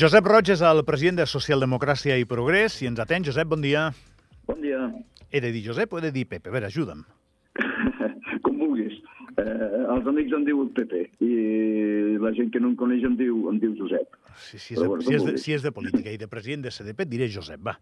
Josep Roig és el president de Socialdemocràcia i Progrés. Si ens atén, Josep, bon dia. Bon dia. He de dir Josep o he de dir Pepe? A veure, ajuda'm. Vulguis. Eh, els amics em diuen Pepe i la gent que no em coneix em diu, em diu Josep. Si, si, és, de, si, és de, si és de política i de president de CDP, et diré Josep, va.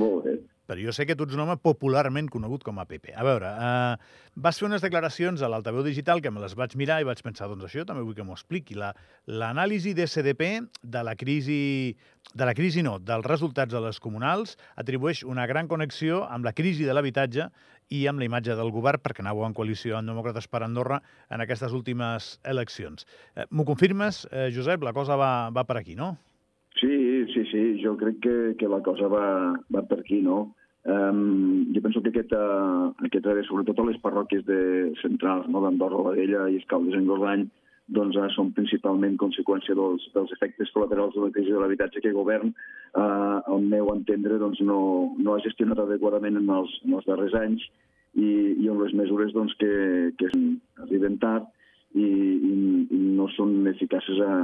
Molt bé. Però jo sé que tu ets un home popularment conegut com a Pepe. A veure, eh, vas fer unes declaracions a l'altaveu digital que me les vaig mirar i vaig pensar, doncs això també vull que m'ho expliqui. La- L'anàlisi de CDP de la crisi, de la crisi no, dels resultats de les comunals atribueix una gran connexió amb la crisi de l'habitatge i amb la imatge del govern, perquè anàveu en coalició amb Demòcrates per Andorra en aquestes últimes eleccions. Eh, M'ho confirmes, eh, Josep? La cosa va, va per aquí, no? Sí, sí, sí, jo crec que, que la cosa va, va per aquí, no? Um, jo penso que aquest, uh, aquest haver, sobretot a les parròquies de centrals no? d'Andorra, la Vella i Escaldes en Gordany, doncs uh, són principalment conseqüència dels, dels efectes col·laterals de la crisi de l'habitatge que el govern, uh, al meu entendre, doncs, no, no ha gestionat adequadament en els, en els darrers anys i, i amb les mesures doncs, que, que arriben tard i, i, i no són eficaces a,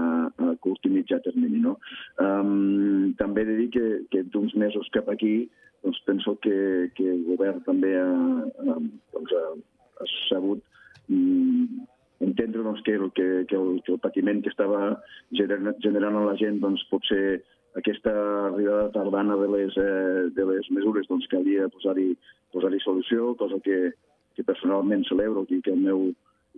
a curt i mitjà termini. No? Um, també he de dir que, que d'uns mesos cap aquí doncs penso que, que el govern també ha, ha, doncs ha, ha sabut mm, entendre doncs, que, el, que, que, el, que el patiment que estava generant, generant a la gent doncs, potser aquesta arribada tardana de les, eh, de les mesures doncs, calia posar-hi posar solució, cosa que, que personalment celebro i que el meu,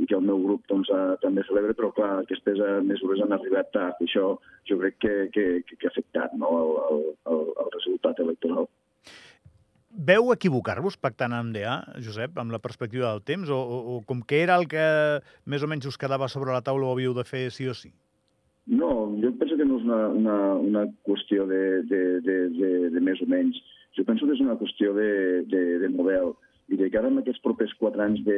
que el meu grup doncs, eh, també celebra, però clar, aquestes eh, mesures han arribat tard i això jo crec que, que, que, que ha afectat no, el, el, el, resultat electoral. Veu equivocar-vos pactant amb DA, Josep, amb la perspectiva del temps? O, o, o com que era el que més o menys us quedava sobre la taula ho havíeu de fer sí o sí? No, jo penso que no és una, una, una qüestió de, de, de, de, de més o menys. Jo penso que és una qüestió de, de, de model i de cara a aquests propers quatre anys de,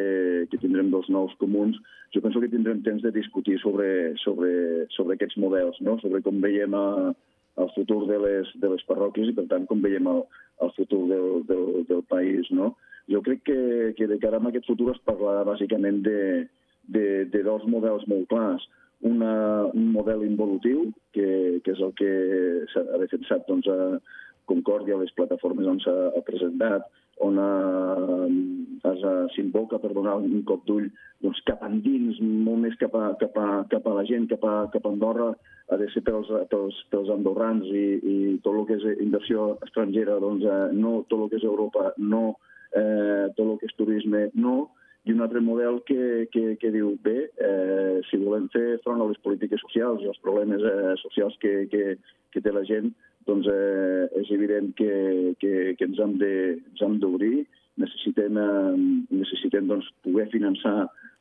que tindrem dels nous comuns, jo penso que tindrem temps de discutir sobre, sobre, sobre aquests models, no? sobre com veiem a, el futur de les, de les parròquies i, per tant, com veiem el, el futur del, del, del país. No? Jo crec que, que de cara a aquest futur es parlarà bàsicament de, de, de dos models molt clars. Una, un model involutiu, que, que és el que s'ha defensat doncs, a Concòrdia, les plataformes on s'ha ha presentat, on eh, s'invoca per donar un cop d'ull doncs, cap endins, molt més cap a, cap a, cap a la gent, cap a, cap a Andorra, ha de ser pels, pels, pels andorrans i, i tot el que és inversió estrangera, doncs, eh, no, tot el que és Europa, no, eh, tot el que és turisme, no, i un altre model que, que, que diu, bé, eh, si volem fer front a les polítiques socials i als problemes eh, socials que, que, que té la gent, doncs eh, és evident que, que, que ens hem d'obrir, necessitem, eh, necessitem doncs, poder finançar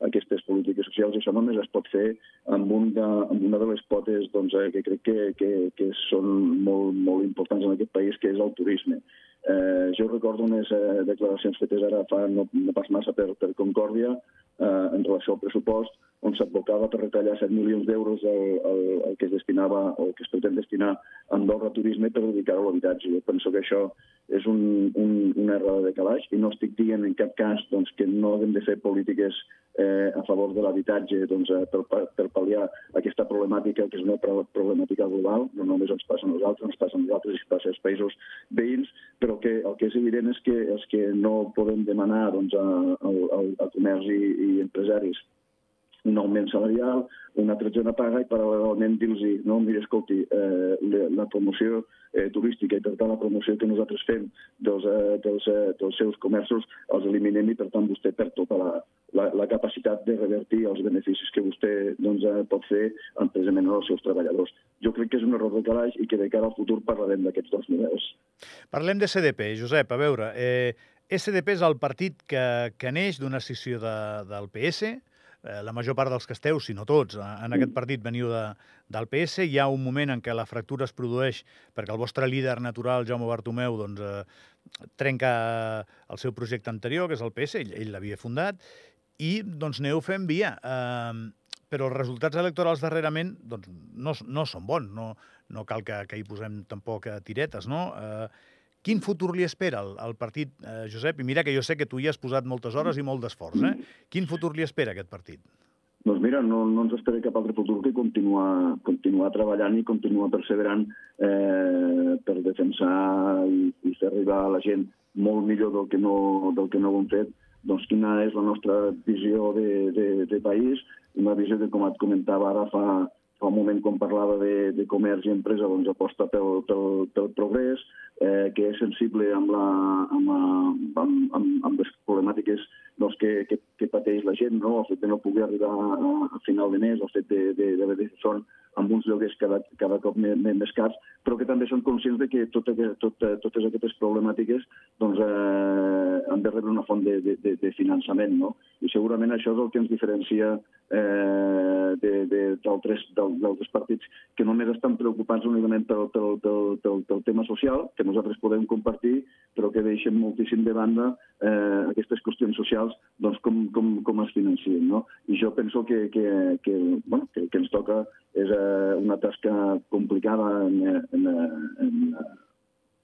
aquestes polítiques socials això només es pot fer amb, un de, amb una de les potes doncs, eh, que crec que, que, que són molt, molt importants en aquest país, que és el turisme. Eh, jo recordo unes eh, declaracions fetes ara fa no, no pas massa per, per Concòrdia eh, en relació al pressupost, on s'advocava per retallar 7 milions d'euros el, el, el que es destinava o que es pretén destinar a Andorra Turisme per dedicar-ho a l'habitatge. Jo penso que això és un, un, una errada de calaix i no estic dient en cap cas doncs, que no haguem de fer polítiques eh, a favor de l'habitatge doncs, eh, per, per pal·liar aquesta problemàtica, que és una pro- problemàtica global, no només ens passa a nosaltres, ens passa a nosaltres i passa als països veïns, però que el que és evident és que els que no podem demanar doncs, a, a, a comerç i, i empresaris un augment salarial, una tretzena paga i paral·lelament dir-los no, mira, escolti, eh, la, promoció eh, turística i per tant la promoció que nosaltres fem dels, eh, dels, eh, dels seus comerços els eliminem i per tant vostè perd tota la, la, la capacitat de revertir els beneficis que vostè doncs, eh, pot fer en precisament als seus treballadors. Jo crec que és un error de calaix i que de cara al futur parlarem d'aquests dos models. Parlem de CDP, Josep, a veure, eh, SDP és el partit que, que neix d'una escissió de, del PS, eh, la major part dels que esteu, si no tots, eh, en aquest partit veniu de, del PS. Hi ha un moment en què la fractura es produeix perquè el vostre líder natural, Jaume Bartomeu, doncs, eh, trenca el seu projecte anterior, que és el PS, ell ell l'havia fundat, i doncs aneu fent via. Eh, però els resultats electorals darrerament doncs, no, no són bons, no, no cal que, que hi posem tampoc eh, tiretes, no? Eh, quin futur li espera al, al partit, eh, Josep? I mira que jo sé que tu hi has posat moltes hores i molt d'esforç, eh? Quin futur li espera aquest partit? Doncs mira, no, no ens espera cap altre futur que continuar, continuar treballant i continuar perseverant eh, per defensar i, i fer arribar a la gent molt millor del que no, del que no ho hem fet, doncs quina és la nostra visió de, de, de país, una visió que, com et comentava ara fa, fa un moment quan parlava de, de comerç i empresa, doncs aposta pel, pel, pel progrés, eh, que és sensible amb, la, amb, la, amb, amb, amb les problemàtiques doncs, que, que, que pateix la gent, no? el fet de no poder arribar a, a final de mes, el fet d'haver de, de, de, són amb uns lloguers cada, cada cop més, més cars, però que també són conscients de que tot, tot, totes aquestes problemàtiques doncs, eh, han de rebre una font de, de, de finançament. No? I segurament això és el que ens diferencia eh, d'altres partits que només estan preocupats únicament pel, pel, pel, pel, pel tema social, que nosaltres podem compartir, però que deixen moltíssim de banda eh, aquestes qüestions socials doncs, com, com, com es financien. No? I jo penso que, que, que, bueno, que, que ens toca és eh, una tasca complicada en, en, en,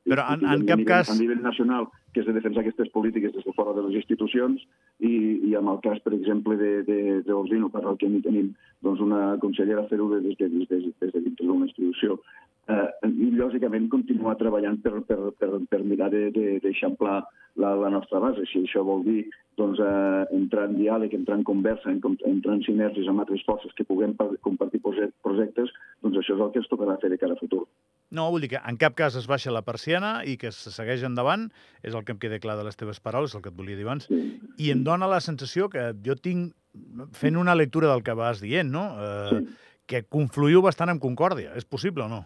però en, en cap nivell, cas... A nivell nacional, que és de defensar aquestes polítiques des de fora de les institucions, i, i amb el cas, per exemple, de, de, de Orsino, per al que ni tenim doncs, una consellera fer-ho des, de, des, des, des de dintre d'una institució. Eh, I, lògicament, continuar treballant per, per, per, per mirar d'eixamplar la, la nostra base. Si això vol dir doncs, eh, entrar en diàleg, entrar en conversa, entrar en sinergies amb altres forces que puguem compartir projectes, doncs això és el que ens tocarà fer de cara a futur. No, vull dir que en cap cas es baixa la persiana i que se segueix endavant, és el que em queda clar de les teves paraules, el que et volia dir abans, i em dóna la sensació que jo tinc, fent una lectura del que vas dient, no? Eh, sí. que confluïu bastant amb Concòrdia. És possible o no?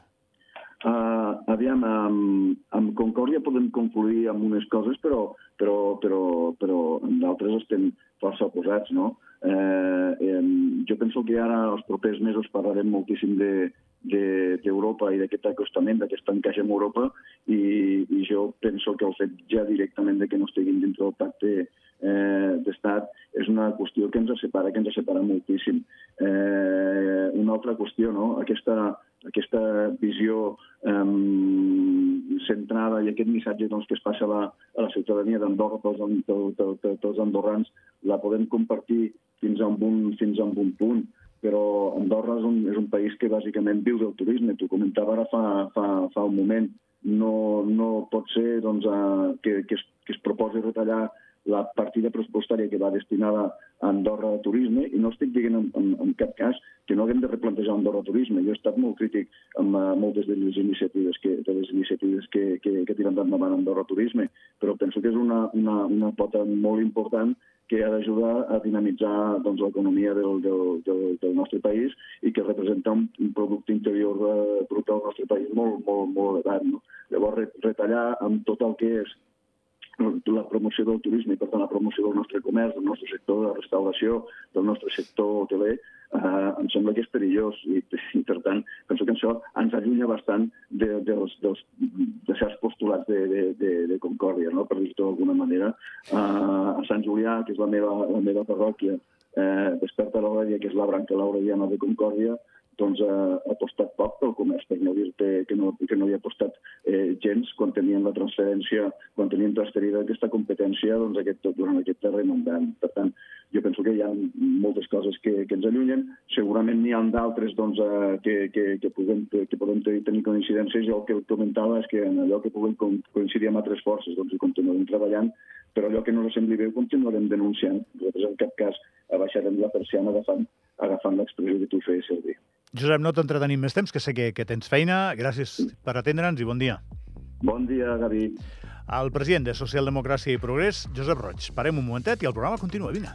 Uh, aviam, amb, amb Concòrdia podem confluir amb unes coses, però, però, però, però en d'altres estem força oposats, no? Eh, eh, jo penso que ara, els propers mesos, parlarem moltíssim de, d'Europa de, i d'aquest acostament, d'aquest encaix amb Europa, i, i jo penso que el fet ja directament de que no estiguin dintre del pacte eh, d'estat és una qüestió que ens separa, que ens separa moltíssim. Eh, una altra qüestió, no? aquesta, aquesta visió eh, centrada i aquest missatge doncs, que es passa a la, a la ciutadania d'Andorra pels, pels, pels andorrans la podem compartir fins a un, fins a un punt però Andorra és un, és un país que bàsicament viu del turisme. T'ho comentava ara fa, fa, fa un moment. No, no pot ser doncs, a, que, que, es, que es proposi retallar la partida pressupostària que va destinada a Andorra a turisme i no estic dient en, en, en cap cas que no haguem de replantejar Andorra turisme. Jo he estat molt crític amb uh, moltes de les iniciatives que, de les iniciatives que, que, que tiren endavant Andorra turisme, però penso que és una, una, una pota molt important que ha d'ajudar a dinamitzar doncs, l'economia del, del, del, del nostre país i que representa un, un producte interior eh, brut del nostre país molt, molt, molt elevat. No? Llavors, retallar amb tot el que és la promoció del turisme i, per tant, la promoció del nostre comerç, del nostre sector de la restauració, del nostre sector hoteler, eh, em sembla que és perillós i, i, per tant, penso que això ens allunya bastant de, de, dels, dels, de certs postulats de, de, de, de Concòrdia, no? per dir-ho d'alguna manera. Eh, a Sant Julià, que és la meva, la meva parròquia, eh, Desperta l'Aurèlia, que és la branca laureliana de Concòrdia, doncs ha, apostat poc pel comerç, per no que, no, que no hi ha apostat eh, gens quan tenien la transferència, quan tenien transferida aquesta competència doncs, aquest, durant aquest darrer mandat. Per tant, jo penso que hi ha moltes coses que, que ens allunyen. Segurament n'hi ha d'altres doncs, eh, que, que, que, puguem, que, que podem tenir coincidències. Jo el que comentava és que en allò que puguem coincidir amb altres forces doncs, hi continuarem treballant, però allò que no ens sembli bé ho continuarem denunciant. Nosaltres en cap cas abaixarem la persiana agafant, agafant l'expressió que tu feies servir. Josep, no t'entretenim més temps, que sé que, que tens feina. Gràcies per atendre'ns i bon dia. Bon dia, Gavi. El president de Socialdemocràcia i Progrés, Josep Roig. Parem un momentet i el programa continua. Vine.